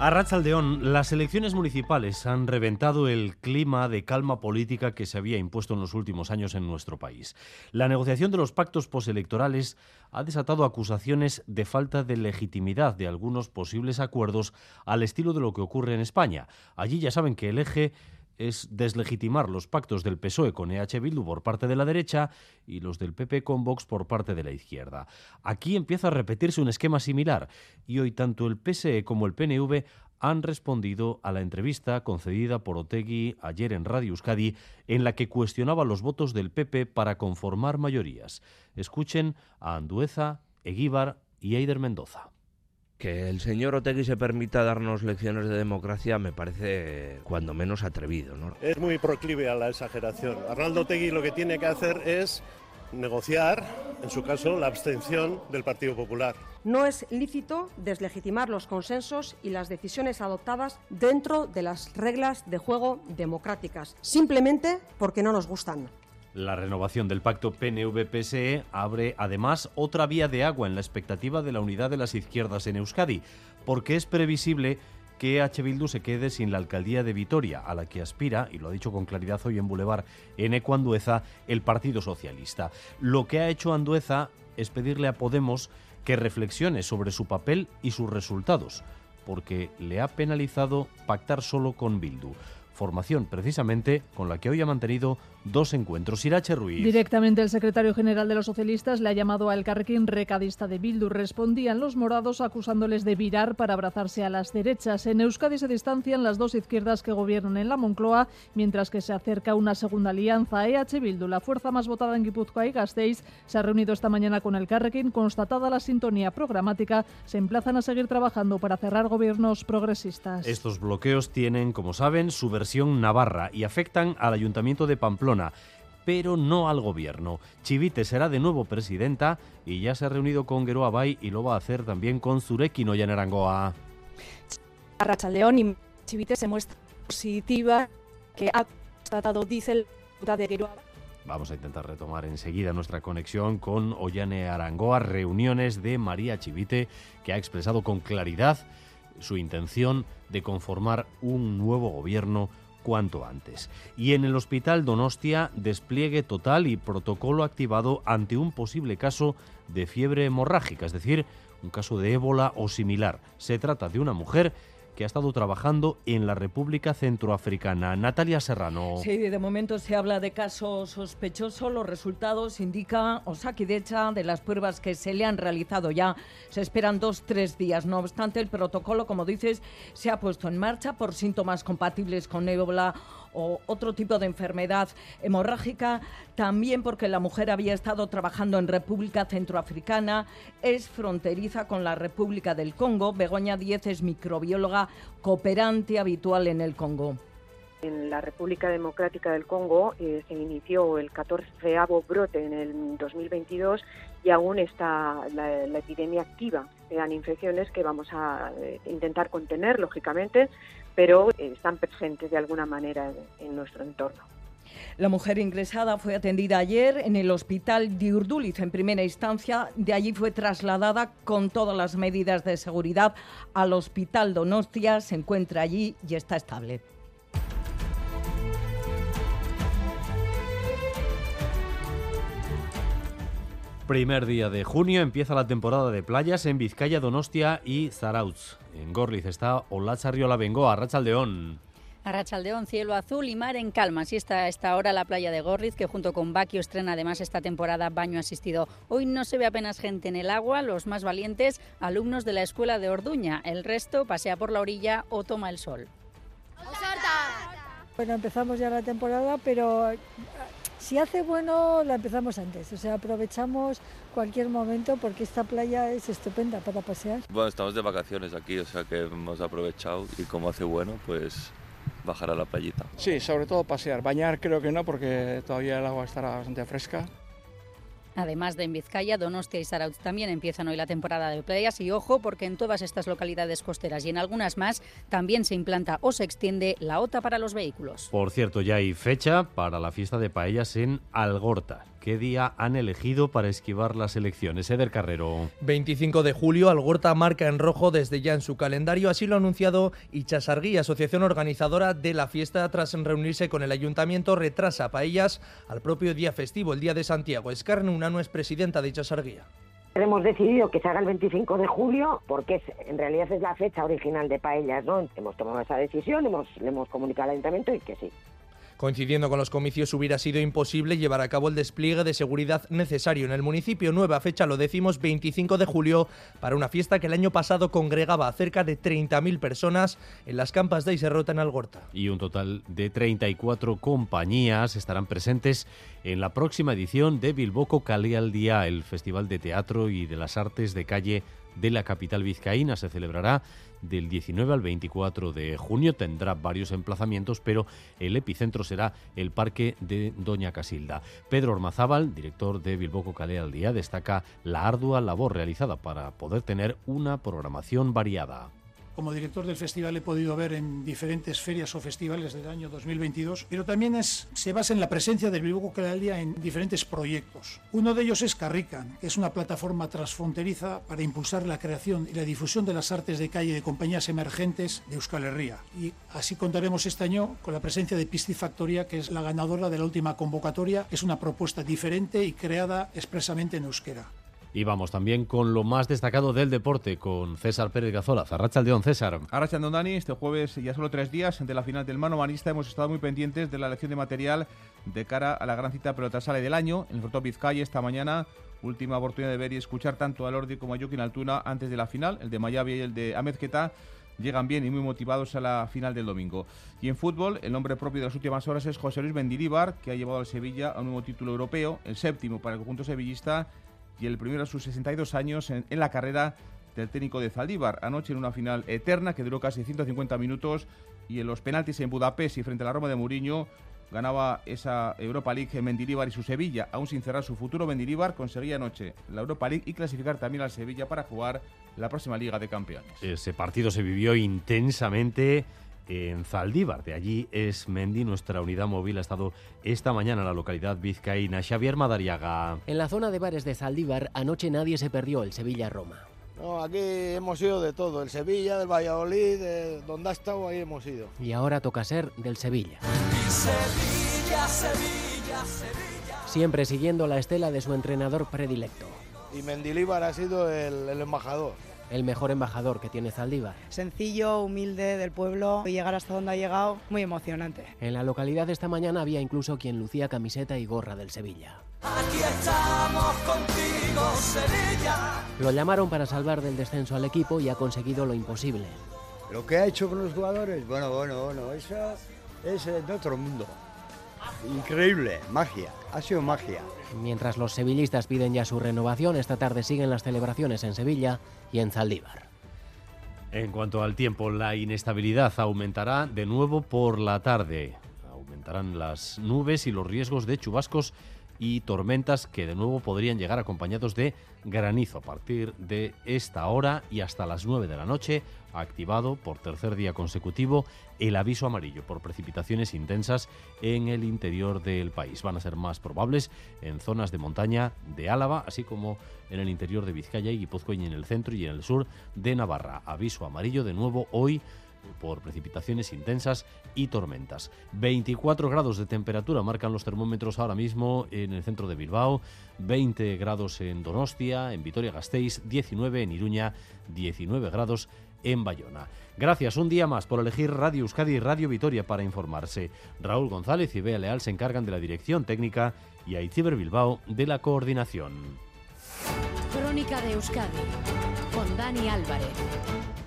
A Rachaldeón, las elecciones municipales han reventado el clima de calma política que se había impuesto en los últimos años en nuestro país. La negociación de los pactos postelectorales ha desatado acusaciones de falta de legitimidad de algunos posibles acuerdos al estilo de lo que ocurre en España. Allí ya saben que el eje es deslegitimar los pactos del PSOE con EH Bildu por parte de la derecha y los del PP con Vox por parte de la izquierda. Aquí empieza a repetirse un esquema similar y hoy tanto el PSE como el PNV han respondido a la entrevista concedida por Otegui ayer en Radio Euskadi en la que cuestionaba los votos del PP para conformar mayorías. Escuchen a Andueza, Eguíbar y Eider Mendoza. Que el señor Otegui se permita darnos lecciones de democracia me parece cuando menos atrevido. ¿no? Es muy proclive a la exageración. Arnaldo Otegui lo que tiene que hacer es negociar, en su caso, la abstención del Partido Popular. No es lícito deslegitimar los consensos y las decisiones adoptadas dentro de las reglas de juego democráticas, simplemente porque no nos gustan. La renovación del pacto PNV-PSE abre además otra vía de agua en la expectativa de la unidad de las izquierdas en Euskadi, porque es previsible que H. Bildu se quede sin la alcaldía de Vitoria, a la que aspira, y lo ha dicho con claridad hoy en Boulevard, en Eco Andueza, el Partido Socialista. Lo que ha hecho Andueza es pedirle a Podemos que reflexione sobre su papel y sus resultados, porque le ha penalizado pactar solo con Bildu formación precisamente con la que hoy ha mantenido dos encuentros. Irache Ruiz. Directamente el secretario general de los socialistas le ha llamado al Carrequín recadista de Bildu. Respondían los morados acusándoles de virar para abrazarse a las derechas. En Euskadi se distancian las dos izquierdas que gobiernan en la Moncloa, mientras que se acerca una segunda alianza. EH Bildu, la fuerza más votada en Guipúzcoa y Gasteiz, se ha reunido esta mañana con el Carrequín. Constatada la sintonía programática, se emplazan a seguir trabajando para cerrar gobiernos progresistas. Estos bloqueos tienen, como saben, su versión navarra y afectan al Ayuntamiento de Pamplona, pero no al gobierno. Chivite será de nuevo presidenta y ya se ha reunido con Geroa Bay y lo va a hacer también con Zurekin y Arangoa. León y Chivite se muestra positiva que ha tratado, dice el de Geroa Vamos a intentar retomar enseguida nuestra conexión con Ollane Arangoa, reuniones de María Chivite, que ha expresado con claridad su intención de conformar un nuevo gobierno cuanto antes. Y en el Hospital Donostia, despliegue total y protocolo activado ante un posible caso de fiebre hemorrágica, es decir, un caso de ébola o similar. Se trata de una mujer que ha estado trabajando en la República Centroafricana. Natalia Serrano. Sí, de momento se habla de caso sospechoso. Los resultados indican Osakidecha de las pruebas que se le han realizado ya. Se esperan dos, tres días. No obstante, el protocolo, como dices, se ha puesto en marcha por síntomas compatibles con ébola o otro tipo de enfermedad hemorrágica, también porque la mujer había estado trabajando en República Centroafricana, es fronteriza con la República del Congo. Begoña Díez es microbióloga cooperante habitual en el Congo. En la República Democrática del Congo eh, se inició el 14 brote en el 2022 y aún está la, epidemia activa. Eran infecciones que vamos a eh, intentar contener, lógicamente, pero eh, están presentes de alguna manera en, nuestro entorno. La mujer ingresada fue atendida ayer en el hospital de Urduliz en primera instancia. De allí fue trasladada con todas las medidas de seguridad al hospital Donostia. Se encuentra allí y está estable. Primer día de junio empieza la temporada de playas en Vizcaya, Donostia y Zarautz. En Gorliz está Olacharriola Bengoa, Arrachaldeón. Arrachaldeón, cielo azul y mar en calma. Así está esta hora la playa de Gorliz, que junto con Baquio estrena además esta temporada baño asistido. Hoy no se ve apenas gente en el agua, los más valientes, alumnos de la escuela de Orduña. El resto pasea por la orilla o toma el sol. Bueno, empezamos ya la temporada, pero si hace bueno, la empezamos antes, o sea, aprovechamos cualquier momento porque esta playa es estupenda para pasear. Bueno, estamos de vacaciones aquí, o sea que hemos aprovechado y como hace bueno, pues bajar a la playita. Sí, sobre todo pasear. Bañar creo que no porque todavía el agua estará bastante fresca Además de en Vizcaya, Donostia y Sarauz también empiezan hoy la temporada de playas y ojo porque en todas estas localidades costeras y en algunas más también se implanta o se extiende la OTA para los vehículos. Por cierto, ya hay fecha para la fiesta de paellas en Algorta. ¿Qué día han elegido para esquivar las elecciones? Eder Carrero. 25 de julio, Algorta marca en rojo desde ya en su calendario. Así lo ha anunciado Ichasargui, asociación organizadora de la fiesta, tras reunirse con el ayuntamiento, retrasa paellas al propio día festivo, el día de Santiago. Escarne Unano es presidenta de Ichasarguía. Hemos decidido que se haga el 25 de julio porque es, en realidad es la fecha original de Paellas, ¿no? Hemos tomado esa decisión, hemos, le hemos comunicado al ayuntamiento y que sí, Coincidiendo con los comicios hubiera sido imposible llevar a cabo el despliegue de seguridad necesario en el municipio. Nueva fecha, lo decimos, 25 de julio, para una fiesta que el año pasado congregaba a cerca de 30.000 personas en las campas de Iserrota en Algorta. Y un total de 34 compañías estarán presentes en la próxima edición de Bilboco Cali al Día, el Festival de Teatro y de las Artes de Calle de la capital vizcaína. Se celebrará del 19 al 24 de junio. Tendrá varios emplazamientos, pero el epicentro será el Parque de Doña Casilda. Pedro Ormazábal, director de Bilboco Calé al Día, destaca la ardua labor realizada para poder tener una programación variada como director del festival he podido ver en diferentes ferias o festivales del año 2022, pero también se basa en la presencia del Bilbao Día en diferentes proyectos. Uno de ellos es Carrican, que es una plataforma transfronteriza para impulsar la creación y la difusión de las artes de calle de compañías emergentes de Euskal Herria. Y así contaremos este año con la presencia de Piscifactoria, que es la ganadora de la última convocatoria, que es una propuesta diferente y creada expresamente en euskera. Y vamos también con lo más destacado del deporte, con César Pérez Gazola. Zarracha César. Arracha Dani, este jueves, ya solo tres días, ante la final del mano manista, hemos estado muy pendientes de la elección de material de cara a la gran cita pelota sale del año. En el Frontón Vizcaya esta mañana, última oportunidad de ver y escuchar tanto a Lordi como a Joaquín Altuna antes de la final, el de Mayavi y el de Amezqueta llegan bien y muy motivados a la final del domingo. Y en fútbol, el nombre propio de las últimas horas es José Luis Mendilibar, que ha llevado al Sevilla a un nuevo título europeo, el séptimo para el conjunto sevillista y el primero a sus 62 años en, la carrera del técnico de Zaldívar. Anoche en una final eterna que duró casi 150 minutos y en los penaltis en Budapest y frente a la Roma de Mourinho ganaba esa Europa League en Mendilibar y su Sevilla. Aún sin cerrar su futuro, Mendilibar conseguía anoche la Europa League y clasificar también al Sevilla para jugar la próxima Liga de Campeones. Ese partido se vivió intensamente en Zaldívar. De allí es Mendi. Nuestra unidad móvil ha estado esta mañana en la localidad vizcaína. Xavier Madariaga. En la zona de bares de Zaldívar, anoche nadie se perdió el Sevilla-Roma. No, aquí hemos ido de todo, el Sevilla, del Valladolid, de donde ha estado, ahí hemos ido. Y ahora toca ser del Sevilla. Sevilla, Sevilla, Sevilla. Siempre siguiendo la estela de su entrenador predilecto. Y Mendilíbar ha sido el, el embajador el mejor embajador que tiene Zaldívar. Sencillo, humilde del pueblo y llegar hasta donde ha llegado, muy emocionante. En la localidad esta mañana había incluso quien lucía camiseta y gorra del Sevilla. Aquí estamos contigo, Sevilla. Lo llamaron para salvar del descenso al equipo y ha conseguido lo imposible. Lo que ha hecho con los jugadores, bueno, bueno, bueno, eso es de otro mundo. Increíble, magia, ha sido magia. Mientras los sevillistas piden ya su renovación, esta tarde siguen las celebraciones en Sevilla y en Zaldívar. En cuanto al tiempo, la inestabilidad aumentará de nuevo por la tarde. Aumentarán las nubes y los riesgos de chubascos y tormentas que de nuevo podrían llegar acompañados de granizo a partir de esta hora y hasta las 9 de la noche, activado por tercer día consecutivo el aviso amarillo por precipitaciones intensas en el interior del país. Van a ser más probables en zonas de montaña de Álava, así como en el interior de Vizcaya y Guipúzcoa y en el centro y en el sur de Navarra. Aviso amarillo de nuevo hoy por precipitaciones intensas y tormentas. 24 grados de temperatura marcan los termómetros ahora mismo en el centro de Bilbao, 20 grados en Donostia, en Vitoria-Gasteiz, 19 en Iruña, 19 grados en Bayona. Gracias un día más por elegir Radio Euskadi y Radio Vitoria para informarse. Raúl González y Bea Leal se encargan de la dirección técnica y Aitziber Bilbao de la coordinación. Crónica de Euskadi con Dani Álvarez.